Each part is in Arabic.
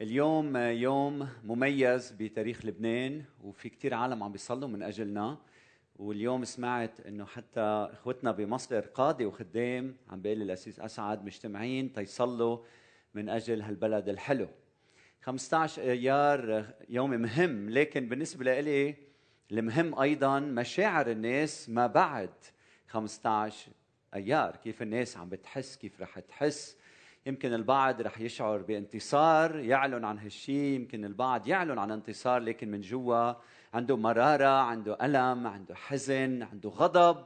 اليوم يوم مميز بتاريخ لبنان وفي كتير عالم عم بيصلوا من أجلنا. واليوم سمعت إنه حتى إخوتنا بمصر قاده وخدام عم بيقول الاسيس أسعد مجتمعين تيصلوا من أجل هالبلد الحلو. 15 أيار يوم مهم لكن بالنسبة لي المهم أيضا مشاعر الناس ما بعد 15 أيار. كيف الناس عم بتحس كيف رح تحس يمكن البعض رح يشعر بانتصار يعلن عن هالشيء يمكن البعض يعلن عن انتصار لكن من جوا عنده مرارة عنده ألم عنده حزن عنده غضب.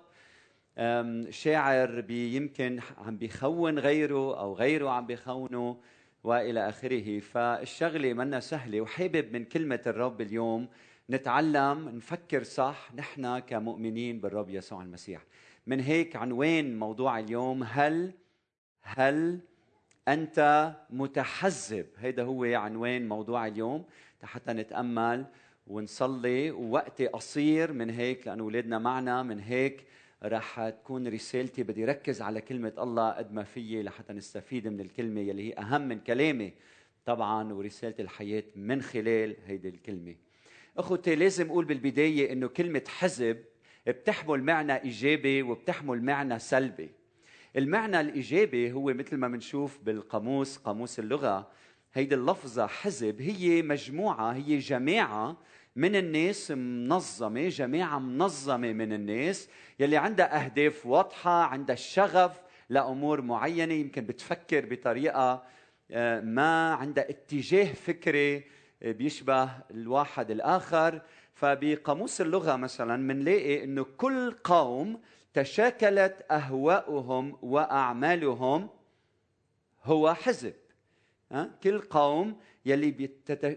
شاعر يمكن عم بيخون غيره أو غيره عم بيخونه وإلى آخره. فالشغلة منا سهلة وحابب من كلمة الرب اليوم نتعلم نفكر صح نحن كمؤمنين بالرب يسوع المسيح. من هيك عنوان موضوع اليوم هل هل أنت متحزب. هيدا هو عنوان موضوع اليوم. حتى نتأمل ونصلي ووقتي قصير من هيك لأنه أولادنا معنا. من هيك راح تكون رسالتي. بدي ركز على كلمة الله قد ما فيي لحتى نستفيد من الكلمة يلي هي أهم من كلامي. طبعا ورسالة الحياة من خلال هيدي الكلمة. أخوتي لازم أقول بالبداية أنه كلمة حزب بتحمل معنى إيجابي وبتحمل معنى سلبي. المعنى الإيجابي هو مثل ما بنشوف بالقاموس قاموس اللغة. هيدي اللفظة حزب هي مجموعة هي جماعة من الناس منظمة جماعة منظمة من الناس. يلي عندها أهداف واضحة عندها الشغف لأمور معينة يمكن بتفكر بطريقة آه، ما عندها اتجاه فكري آه، بيشبه الواحد الآخر. فبقاموس اللغة مثلا بنلاقي أنه كل قوم تشاكلت أهواؤهم وأعمالهم هو حزب. كل قوم يلي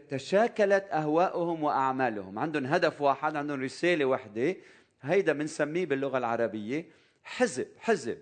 تشاكلت أهواؤهم وأعمالهم. عندهم هدف واحد عندهم رسالة وحدة هيدا بنسميه باللغة العربية حزب حزب.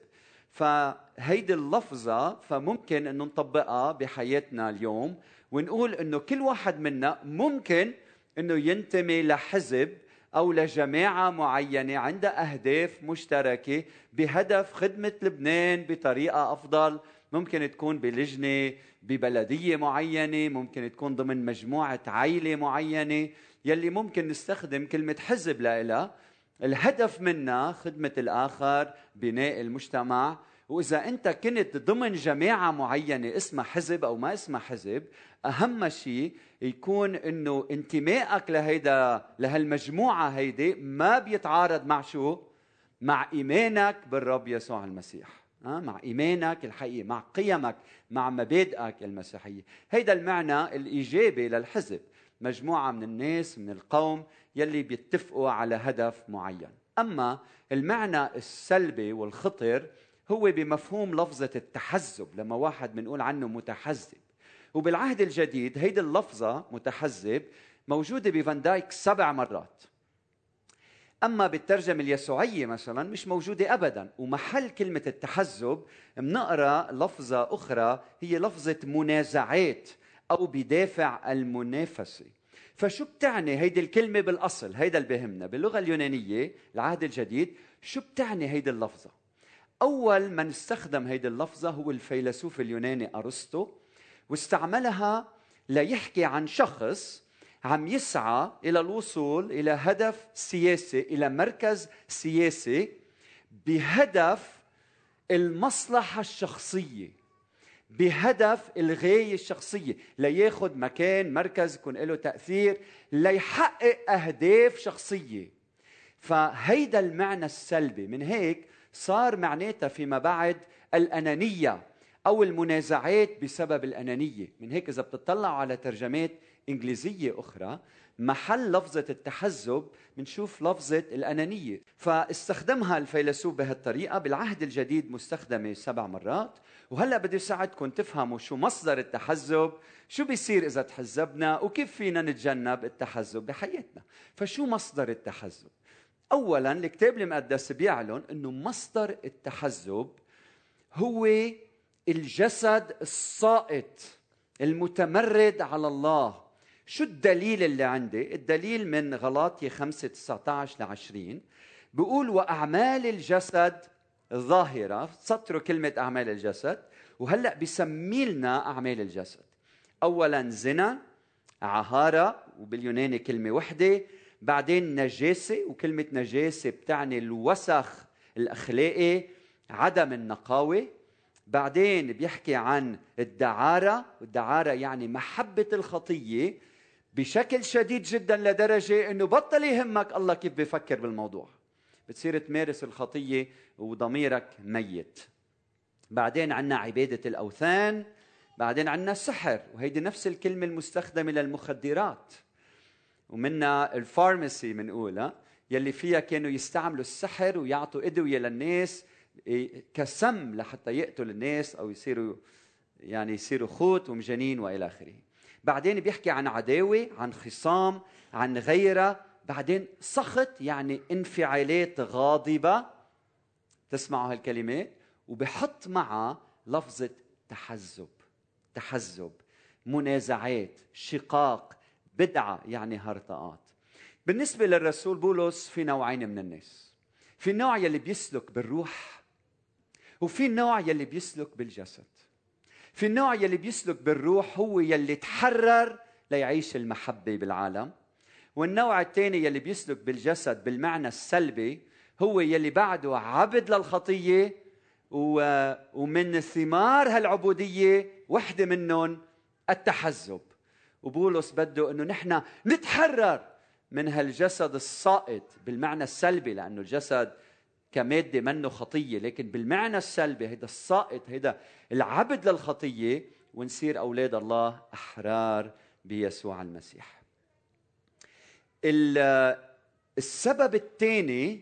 فهيدي اللفظة فممكن إنه نطبقها بحياتنا اليوم ونقول إنه كل واحد منا ممكن إنه ينتمي لحزب أو لجماعة معينة عندها أهداف مشتركة بهدف خدمة لبنان بطريقة أفضل. ممكن تكون بلجنة ببلدية معينة ممكن تكون ضمن مجموعة عائلة معينة. يلي ممكن نستخدم كلمة حزب لها الهدف منها خدمة الآخر بناء المجتمع. وإذا أنت كنت ضمن جماعة معينة اسمها حزب أو ما اسمها حزب أهم شيء يكون أنه انتمائك لهيدا لهالمجموعة هيدي ما بيتعارض مع شو؟ مع إيمانك بالرب يسوع المسيح. مع إيمانك الحقيقي مع قيمك مع مبادئك المسيحية. هيدا المعنى الإيجابي للحزب. مجموعة من الناس من القوم يلي بيتفقوا على هدف معين. أما المعنى السلبي والخطر هو بمفهوم لفظة التحزب لما واحد بنقول عنه متحزب. وبالعهد الجديد هيدي اللفظة متحزب موجودة بفان دايك سبع مرات. أما بالترجمة اليسوعية مثلا مش موجودة ابدا ومحل كلمة التحزب بنقرأ لفظة أخرى هي لفظة منازعات أو بدافع المنافسة. فشو بتعني هيدي الكلمة بالأصل؟ هيدا اللي بهمنا. باللغة اليونانية العهد الجديد شو بتعني هيدي اللفظة؟ أول من استخدم هيدي اللفظة هو الفيلسوف اليوناني أرسطو واستعملها ليحكي عن شخص عم يسعى إلى الوصول إلى هدف سياسي إلى مركز سياسي بهدف المصلحة الشخصية بهدف الغاية الشخصية لياخذ مكان مركز يكون له تأثير ليحقق أهداف شخصية. فهيدا المعنى السلبي. من هيك صار معناتها فيما بعد الأنانية أو المنازعات بسبب الأنانية. من هيك إذا بتطلعوا على ترجمات إنجليزية أخرى محل لفظة التحزب بنشوف لفظة الأنانية. فاستخدمها الفيلسوف بهالطريقة بالعهد الجديد مستخدمة سبع مرات. وهلأ بدي ساعدكم تفهموا شو مصدر التحزب شو بيصير إذا تحزبنا وكيف فينا نتجنب التحزب بحياتنا. فشو مصدر التحزب؟ اولا الكتاب المقدس بيعلن إنه مصدر التحزب هو الجسد الساقط المتمرد على الله. شو الدليل اللي عندي؟ الدليل من غلاطية 5 19 ل 20 بيقول وأعمال الجسد ظاهرة. سطروا كلمة أعمال الجسد وهلأ بسمي لنا أعمال الجسد. اولا زنا عهارة وباليوناني كلمة وحدة. بعدين نجاسة وكلمة نجاسة بتعني الوسخ الأخلاقي عدم النقاوة. بعدين بيحكي عن الدعارة والدعارة يعني محبة الخطية بشكل شديد جدا لدرجة إنه بطل يهمك الله كيف بيفكر بالموضوع. بتصير تمارس الخطية وضميرك ميت. بعدين عندنا عبادة الأوثان بعدين عندنا السحر وهيدي نفس الكلمة المستخدمة للمخدرات. ومنها الفارماسي بنقول يلي فيها كانوا يستعملوا السحر ويعطوا أدوية للناس كسم لحتى يقتلوا الناس أو يصيروا يعني يصيروا خوت ومجانين وإلى آخره. بعدين بيحكي عن عداوة عن خصام عن غيرة. بعدين سخط يعني انفعالات غاضبة. تسمعوا هالكلمات وبحط معها لفظة تحزب. تحزب منازعات شقاق بدعة يعني هرطقات بالنسبة للرسول بولس في نوعين من الناس. في النوع يلي بيسلك بالروح وفي النوع يلي بيسلك بالجسد. في النوع يلي بيسلك بالروح هو يلي تحرر ليعيش المحبة بالعالم. والنوع الثاني يلي بيسلك بالجسد بالمعنى السلبي هو يلي بعده عبد للخطية ومن ثمار هالعبودية وحدة منهم التحزب. وبولس بده إنه نحن نتحرر من هالجسد الساقط بالمعنى السلبي لأنه الجسد كمادة منه خطية لكن بالمعنى السلبي هيدا الساقط هيدا العبد للخطية ونصير أولاد الله أحرار بيسوع المسيح. السبب الثاني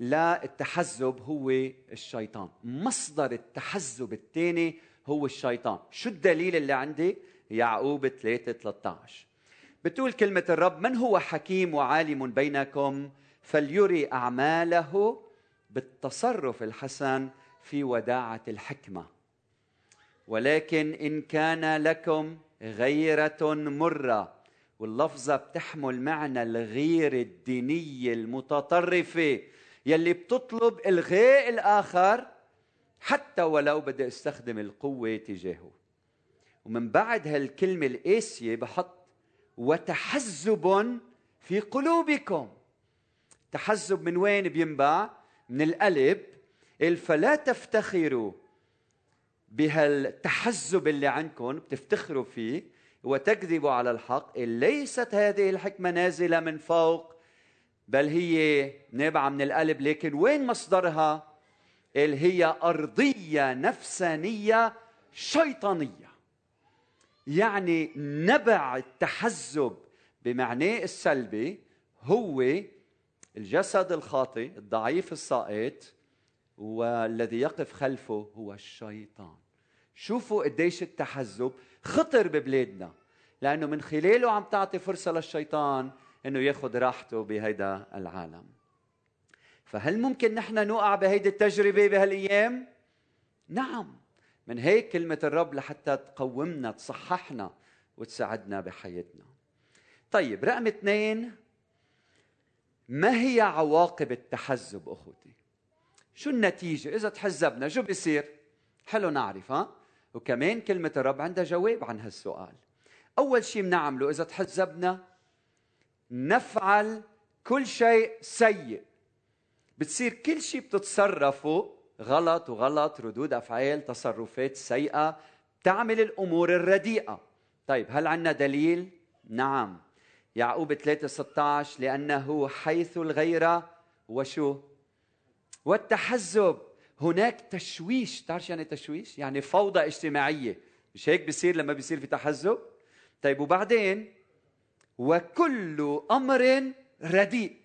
للتحزب هو الشيطان. مصدر التحزب الثاني هو الشيطان. شو الدليل اللي عندي؟ يعقوب 3 13 بتقول كلمة الرب من هو حكيم وعالم بينكم فليري أعماله بالتصرف الحسن في وداعة الحكمة؟ ولكن إن كان لكم غيرة مرة واللفظة بتحمل معنى الغيرة الدينية المتطرفة يلي بتطلب إلغاء الآخر حتى ولو بدي استخدم القوة تجاهه. ومن بعد هالكلمة القاسية بحط وتحزب في قلوبكم. تحزب من وين بينبع؟ من القلب. فلا تفتخروا بهالتحزب اللي عندكم بتفتخروا فيه وتكذبوا على الحق. ليست هذه الحكمة نازلة من فوق بل هي نابعة من القلب. لكن وين مصدرها؟ هي أرضية نفسانية شيطانية. يعني نبع التحزب بمعناه السلبي هو الجسد الخاطئ الضعيف الساقط والذي يقف خلفه هو الشيطان. شوفوا قديش التحزب خطر ببلادنا لأنه من خلاله عم تعطي فرصة للشيطان إنه ياخذ راحته بهيدا العالم. فهل ممكن نحن نوقع بهيدي التجربة بهالأيام؟ نعم. من هيك كلمة الرب لحتى تقومنا تصححنا وتساعدنا بحياتنا. طيب رقم اثنين ما هي عواقب التحزب أخوتي؟ شو النتيجة؟ إذا تحزبنا شو بيصير؟ حلو نعرف ها؟ وكمان كلمة الرب عندها جواب عن هالسؤال. أول شيء بنعمله إذا تحزبنا نفعل كل شيء سيء. بتصير كل شيء بتتصرفه غلط وغلط ردود أفعال تصرفات سيئة تعمل الأمور الرديئة. طيب هل عندنا دليل؟ نعم. يعقوب 3 16 لأنه حيث الغيرة وشو؟ والتحزب. هناك تشويش. تعرف يعني تشويش؟ يعني فوضى اجتماعية. مش هيك بصير لما بيصير في تحزب؟ طيب وبعدين؟ وكل أمر رديء.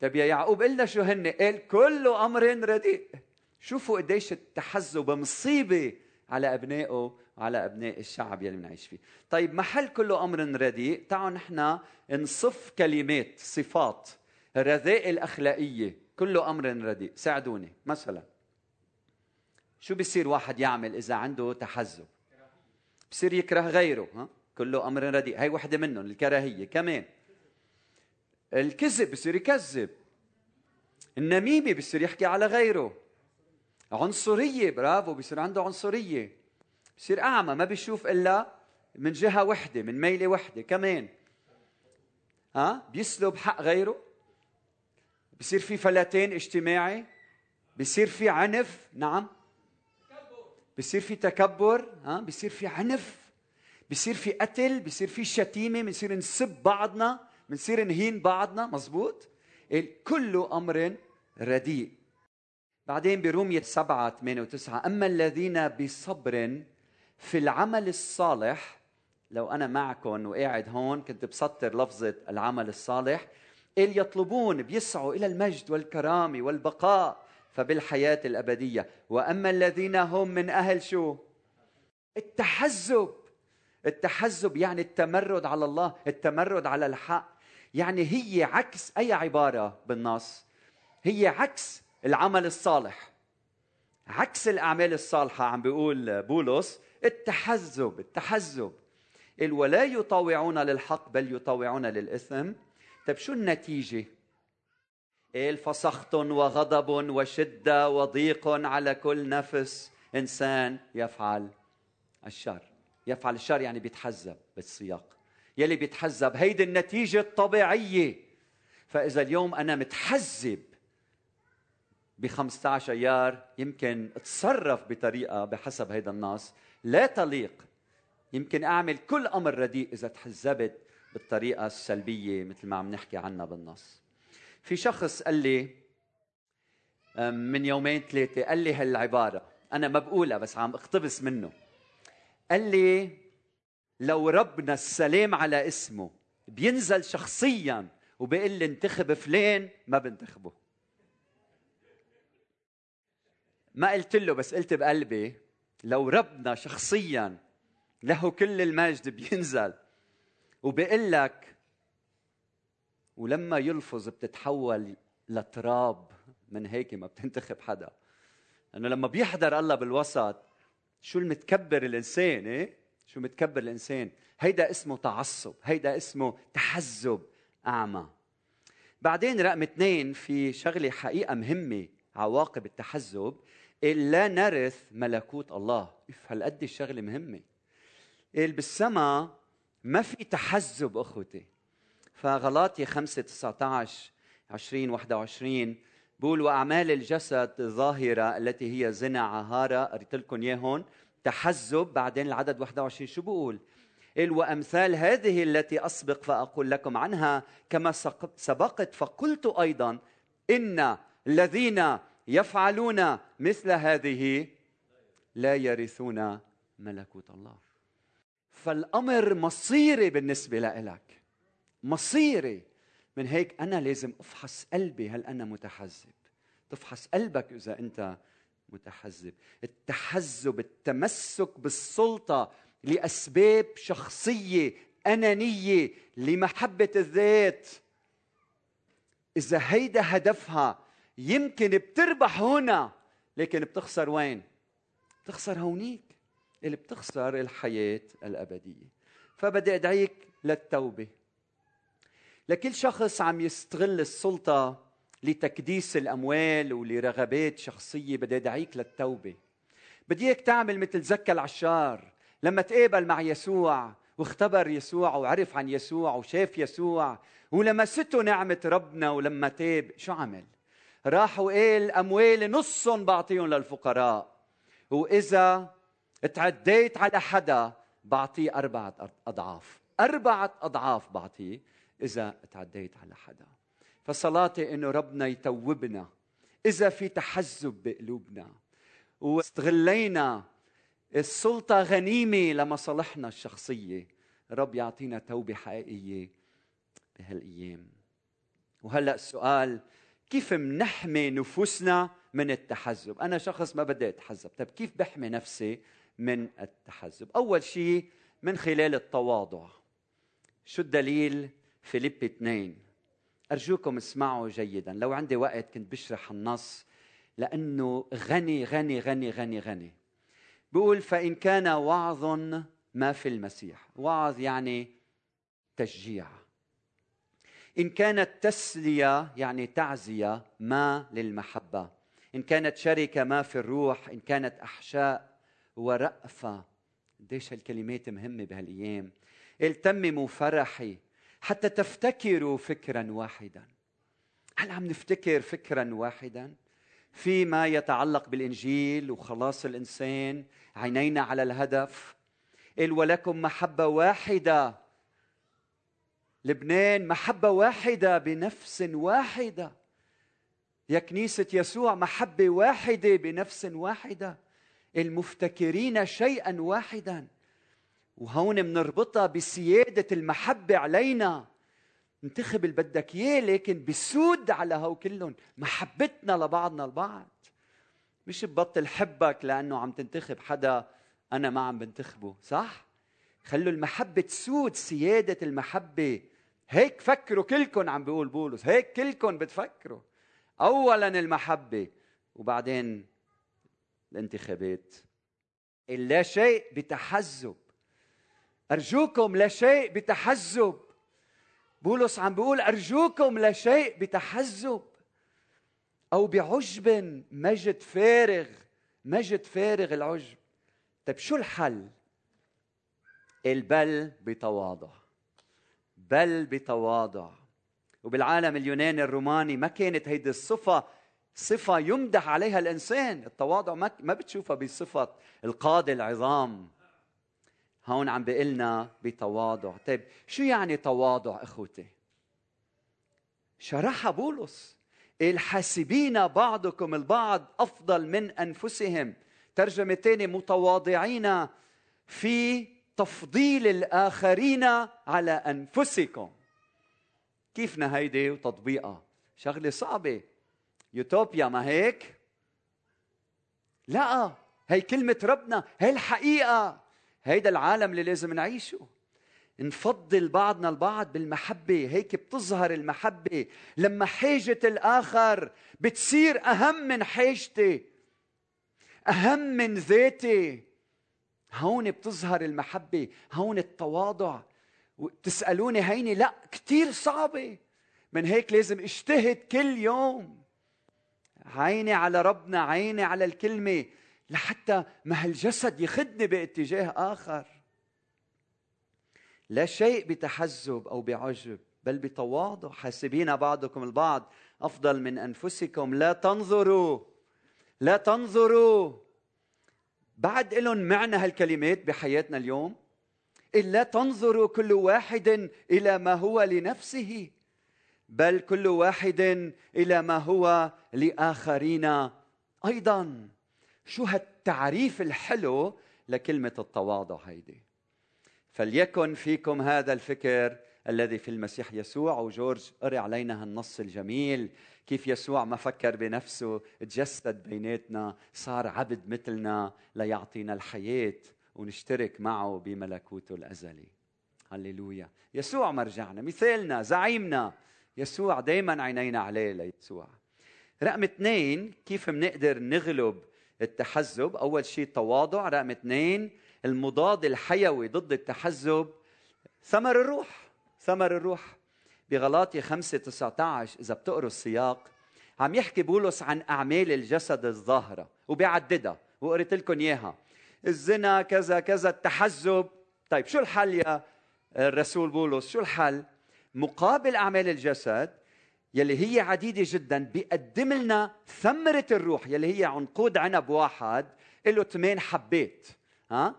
طيب يا يعقوب قلنا شو هن؟ قال كل أمر رديء. شوفوا قديش التحزب مصيبة على أبنائه وعلى أبناء الشعب يلي بنعيش فيه. طيب محل كله أمر رديء. تعالوا نحن نصف كلمات صفات الرذائل الأخلاقية. كله أمر رديء. ساعدوني. مثلا شو بيصير واحد يعمل إذا عنده تحزب؟ بصير يكره غيره ها؟ كله أمر رديء. هي وحدة منهم الكراهية. كمان الكذب بصير يكذب. النميمة بصير يحكي على غيره. عنصرية برافو بصير عنده عنصرية. بصير أعمى ما بيشوف إلا من جهة وحدة من ميلة وحدة. كمان ها بيسلب حق غيره. بصير في فلتين اجتماعي. بصير في عنف نعم. بصير في تكبر ها بصير في عنف. بصير في قتل بصير في شتيمة بنصير نسب بعضنا. بنصير نهين بعضنا مزبوط كل أمر رديء. بعدين برومية سبعة ثمانية وتسعة أما الذين بصبر في العمل الصالح لو أنا معكم وقاعد هون كنت بسطر لفظة العمل الصالح اللي يطلبون بيسعوا إلى المجد والكرامة والبقاء فبالحياة الأبدية. وأما الذين هم من أهل شو؟ التحزب. التحزب يعني التمرد على الله التمرد على الحق. يعني هي عكس أي عبارة بالنص. هي عكس العمل الصالح. عكس الأعمال الصالحة عم بيقول بولس التحزب التحزب. ولا يطاوعون للحق بل يطاوعون للإثم. طيب شو النتيجة؟ فسخط وغضب وشدة وضيق على كل نفس. إنسان يفعل الشر. يفعل الشر يعني بيتحزب بالسياق. يلي بيتحزب. هيدي النتيجة الطبيعية. فإذا اليوم أنا متحزب ب 15 أيار يمكن أتصرف بطريقة بحسب هذا النص. لا تليق. يمكن أعمل كل أمر رديء إذا تحزبت بالطريقة السلبية مثل ما عم نحكي عنها بالنص. في شخص قال لي من يومين ثلاثة قال لي هالعبارة. أنا ما بقولها بس عم اقتبس منه. قال لي لو ربنا السلام على اسمه بينزل شخصيا وبيقول لي انتخب فلان ما بنتخبه. ما قلت له بس قلت بقلبي لو ربنا شخصيا له كل المجد بينزل وبيقول لك ولما يلفظ بتتحول لتراب من هيك ما بتنتخب حدا. إنه لما بيحضر الله بالوسط شو المتكبر الإنسان إيه؟ شو متكبر الإنسان. هيدا اسمه تعصب هيدا اسمه تحزب أعمى. بعدين رقم اثنين في شغلة حقيقة مهمة عواقب التحزب لا نرث ملكوت الله. هالقد الشغلة مهمة. قال بالسماء ما في تحزب أخوتي. فغلاطي 5 19 20 21 بقول وأعمال الجسد ظاهرة التي هي زنا عهارة قريت لكم اياهم تحزب بعدين العدد 21 شو بقول؟ قال وأمثال هذه التي أسبق فأقول لكم عنها كما سبقت فقلت أيضا إن الذين يفعلون مثل هذه لا يرثون ملكوت الله. فالأمر مصيري بالنسبة لك مصيري. من هيك أنا لازم أفحص قلبي هل أنا متحزب؟ تفحص قلبك إذا أنت متحزب. التحزب التمسك بالسلطة لأسباب شخصية أنانية لمحبة الذات. إذا هيدا هدفها يمكن بتربح هنا لكن بتخسر وين؟ بتخسر هونيك اللي بتخسر الحياة الأبدية. فبدي أدعيك للتوبة. لكل شخص عم يستغل السلطة لتكديس الأموال ولرغبات شخصية بدي أدعيك للتوبة. بدي إياك تعمل مثل زكى العشار. لما تقابل مع يسوع واختبر يسوع وعرف عن يسوع وشاف يسوع ولمسته نعمة ربنا ولما تاب شو عمل؟ راح وقال أموالي نصهم بعطيهم للفقراء. وإذا تعديت على حدا بعطيه أربعة أضعاف. أربعة أضعاف بعطيه إذا تعديت على حدا. فصلاتي إنه ربنا يتوبنا. إذا في تحزب بقلوبنا. واستغلينا السلطة غنيمة لمصالحنا الشخصية. رب يعطينا توبة حقيقية بهالأيام. وهلأ السؤال كيف منحمي نفوسنا من التحزب؟ أنا شخص ما بدي أتحزب. طيب كيف بحمي نفسي من التحزب؟ أول شيء من خلال التواضع. شو الدليل؟ فيليب 2 أرجوكم اسمعوا جيدا. لو عندي وقت كنت بشرح النص لأنه غني غني غني غني غني. بقول فإن كان وعظ ما في المسيح. وعظ يعني تشجيع. إن كانت تسلية يعني تعزية ما للمحبة. إن كانت شركة ما في الروح. إن كانت أحشاء ورأفة. قديش هالكلمات مهمة بهالأيام. التمموا فرحي. حتى تفتكروا فكرا واحدا. هل عم نفتكر فكرا واحدا؟ فيما يتعلق بالإنجيل وخلاص الإنسان عينينا على الهدف. قال ولكم محبة واحدة. لبنان محبة واحدة بنفس واحدة. يا كنيسة يسوع محبة واحدة بنفس واحدة. المفتكرين شيئا واحدا. وهون بنربطها بسيادة المحبة علينا. انتخب اللي بدك إياه لكن بسود على هو كلهم. محبتنا لبعضنا البعض. مش ببطل حبك لأنه عم تنتخب حدا أنا ما عم بنتخبه صح؟ خلوا المحبة تسود سيادة المحبة. هيك فكروا كلكم عم بيقول بولس. هيك كلكم بتفكروا. اولا المحبة وبعدين الانتخابات. لا شيء بتحزب أرجوكم لا شيء بتحزب. بولس عم بيقول أرجوكم لا شيء بتحزب. أو بعجب مجد فارغ مجد فارغ العجب. طيب شو الحل؟ البل بتواضع. بل بتواضع. وبالعالم اليوناني الروماني ما كانت هيدي الصفة صفة يمدح عليها الإنسان. التواضع ما ما بتشوفها بصفة القادة العظام. هون عم بيقلنا بتواضع. طيب شو يعني تواضع إخوتي؟ شرحها بولس. الحاسبين بعضكم البعض أفضل من أنفسهم. ترجمه ثانية متواضعين في تفضيل الآخرين على أنفسكم. كيف هيدي وتطبيقها؟ شغلة صعبة. يوتوبيا ما هيك؟ لا هي كلمة ربنا. هي الحقيقة. هيدا العالم اللي لازم نعيشه. نفضل بعضنا البعض بالمحبة هيك بتظهر المحبة. لما حاجة الآخر بتصير أهم من حاجتي أهم من ذاتي هون بتظهر المحبة هون التواضع. تسألوني هيني لا كتير صعبة. من هيك لازم اجتهد كل يوم. عيني على ربنا عيني على الكلمة. لحتى ما هالجسد يخدني باتجاه آخر. لا شيء بتحزب أو بعجب بل بتواضع. حاسبين بعضكم البعض أفضل من أنفسكم. لا تنظروا لا تنظروا. بعد لهم معنى هالكلمات بحياتنا اليوم. الا تنظروا كل واحد إلى ما هو لنفسه بل كل واحد إلى ما هو لآخرين أيضا. شو هالتعريف الحلو لكلمة التواضع هيدي. فليكن فيكم هذا الفكر الذي في المسيح يسوع وجورج قري علينا هالنص الجميل كيف يسوع ما فكر بنفسه تجسد بيناتنا صار عبد مثلنا ليعطينا الحياة ونشترك معه بملكوته الأزلي. هللويا. يسوع مرجعنا مثالنا زعيمنا. يسوع دايما عينينا عليه ليسوع. رقم اثنين كيف بنقدر نغلب التحزب. أول شيء التواضع رقم اثنين المضاد الحيوي ضد التحزب ثمر الروح. ثمر الروح. بغلاطي 5 19 إذا بتقروا السياق عم يحكي بولس عن أعمال الجسد الظاهرة وبيعددها وقريت لكم إياها. الزنا كذا كذا التحزب. طيب شو الحل يا الرسول بولس؟ شو الحل؟ مقابل أعمال الجسد يلي هي عديدة جدا بيقدم لنا ثمرة الروح يلي هي عنقود عنب واحد له ثمان حبات ها؟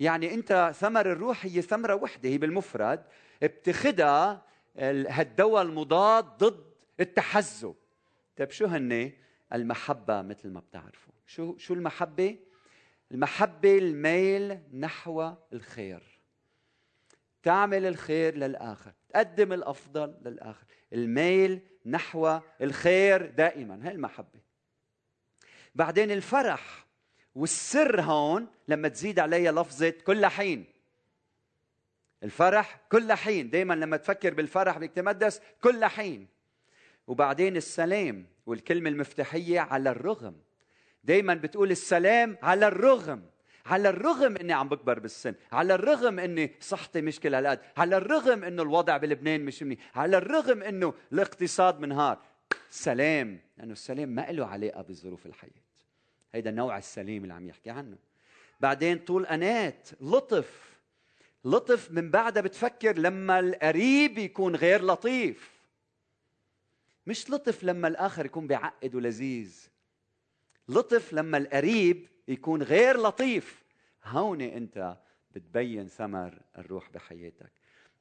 يعني أنت ثمر الروح هي ثمرة وحدة هي بالمفرد بتاخذها هالدواء المضاد ضد التحزب. طيب شو هن المحبة مثل ما بتعرفوا؟ شو شو المحبة؟ المحبة الميل نحو الخير. تعمل الخير للآخر تقدم الأفضل للآخر. الميل نحو الخير دائما. هي المحبة. بعدين الفرح والسر هون لما تزيد عليها لفظة كل حين. الفرح كل حين. دائما لما تفكر بالفرح بدك تمدس كل حين. وبعدين السلام والكلمة المفتاحية على الرغم. دائما بتقول السلام على الرغم. على الرغم إني عم بكبر بالسن على الرغم إني صحتي مش كل هالقد على الرغم إنه الوضع بلبنان مش منيح على الرغم إنه الاقتصاد منهار. سلام لأنه السلام ما له علاقة بظروف الحياة. هيدا نوع السلام اللي عم يحكي عنه. بعدين طول أنات لطف لطف من بعدها بتفكر لما القريب يكون غير لطيف. مش لطف لما الآخر يكون بيعقد ولذيذ. لطف لما القريب يكون غير لطيف. هون انت بتبين ثمر الروح بحياتك.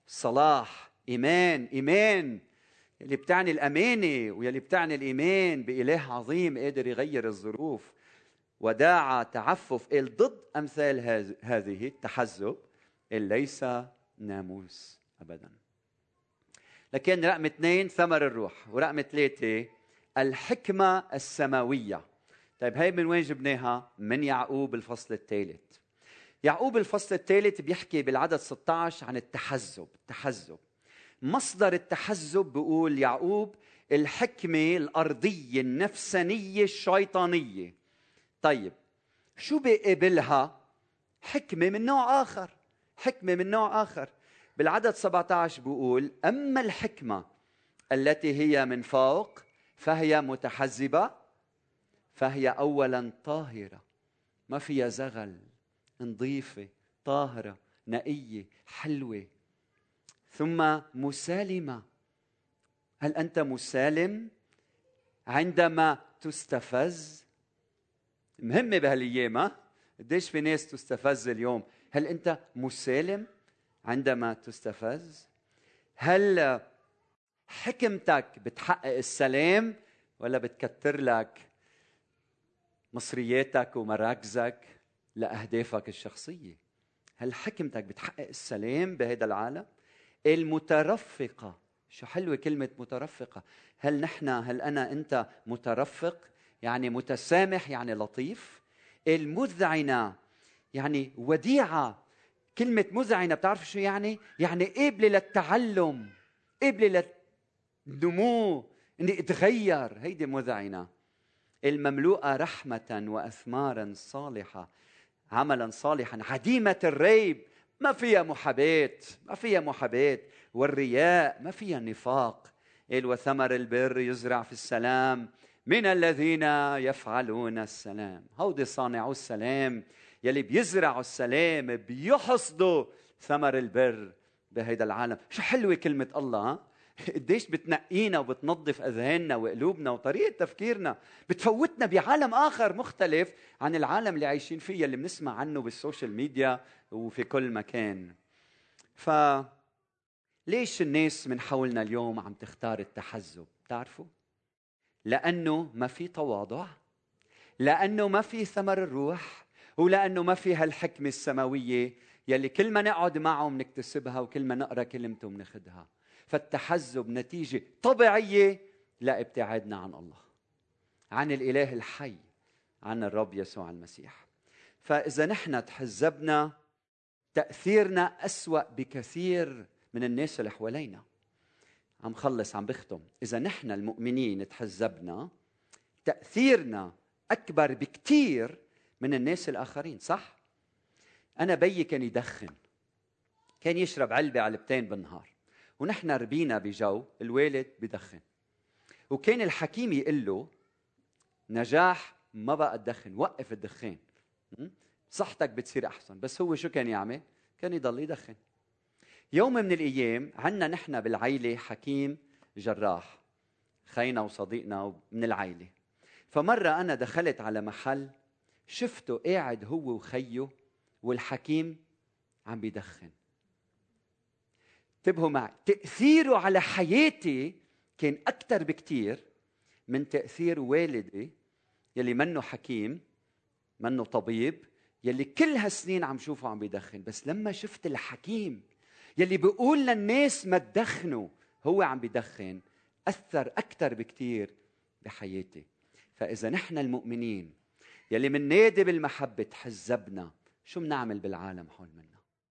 صلاح إيمان إيمان. اللي بتعني الأمانة واللي بتعني الإيمان بإله عظيم قادر يغير الظروف وداعة تعفف. ضد أمثال هذه التحزب ليس ناموس ابدا. لكن رقم اثنين ثمر الروح ورقم ثلاثة الحكمة السماوية. طيب هي من وين جبناها؟ من يعقوب الفصل الثالث. يعقوب الفصل الثالث بيحكي بالعدد 16 عن التحزب، التحزب. مصدر التحزب بيقول يعقوب الحكمة الأرضية النفسانية الشيطانية. طيب شو بيقابلها؟ حكمة من نوع آخر، حكمة من نوع آخر. بالعدد 17 بيقول أما الحكمة التي هي من فوق فهي متحزبة فهي اولا طاهرة. ما فيها زغل نظيفة طاهرة نقية حلوة. ثم مسالمة. هل أنت مسالم؟ عندما تستفز. مهمة بهالأيام قديش في ناس تستفز اليوم؟ هل أنت مسالم عندما تستفز؟ هل حكمتك بتحقق السلام ولا بتكتر لك؟ مصرياتك ومراكزك لأهدافك الشخصية. هل حكمتك بتحقق السلام بهذا العالم؟ المترفقة شو حلوة كلمة مترفقة. هل نحن هل أنا أنت مترفق؟ يعني متسامح يعني لطيف. المذعنة يعني وديعة. كلمة مذعنة بتعرف شو يعني؟ يعني قابلة للتعلم قابلة للنمو إني أتغير. هيدي مذعنة. المملوءة رحمة واثمارا صالحة عملا صالحا عديمة الريب. ما فيها محاباه ما فيها محاباه والرياء ما فيها نفاق. وثمر البر يزرع في السلام؟ من الذين يفعلون السلام. هودي صانعو السلام. يلي بيزرعوا السلام بيحصدوا ثمر البر بهيدا العالم. شو حلوة كلمة الله قديش بتنقينا وبتنظف أذهاننا وقلوبنا وطريقة تفكيرنا. بتفوتنا بعالم آخر مختلف عن العالم اللي عايشين فيه اللي بنسمع عنه بالسوشيال ميديا وفي كل مكان. ف ليش الناس من حولنا اليوم عم تختار التحزب؟ بتعرفوا؟ لأنه ما في تواضع لأنه ما في ثمر الروح ولأنه ما في هالحكمة السماوية يلي كل ما نقعد معه بنكتسبها وكل ما نقرأ كلمته بناخذها فالتحزب نتيجة طبيعية لابتعادنا عن الله عن الإله الحي عن الرب يسوع المسيح. فإذا نحن تحزبنا تأثيرنا أسوأ بكثير من الناس اللي حوالينا. عم خلص عم بختم. إذا نحن المؤمنين تحزبنا تأثيرنا أكبر بكثير من الناس الآخرين صح؟ أنا بيي كان يدخن كان يشرب علبة علبتين بالنهار. ونحن ربينا بجو الوالد بدخن. وكان الحكيم يقول له نجاح ما بقى تدخن وقف الدخان. صحتك بتصير أحسن. بس هو شو كان يعمل؟ كان يضل يدخن. يوم من الأيام عندنا نحن بالعيلة حكيم جراح خينا وصديقنا من العيلة. فمرة أنا دخلت على محل شفته قاعد هو وخيه والحكيم عم بيدخن. انتبهوا معي. تأثيره على حياتي كان أكثر بكثير من تأثير والدي يلي منه حكيم منه طبيب يلي كل هالسنين عم شوفه عم بيدخن. بس لما شفت الحكيم يلي بيقول للناس ما تدخنوا هو عم بيدخن أثر أكثر بكثير بحياتي. فإذا نحن المؤمنين يلي من نادي بالمحبة تحزبنا. شو بنعمل بالعالم حول منا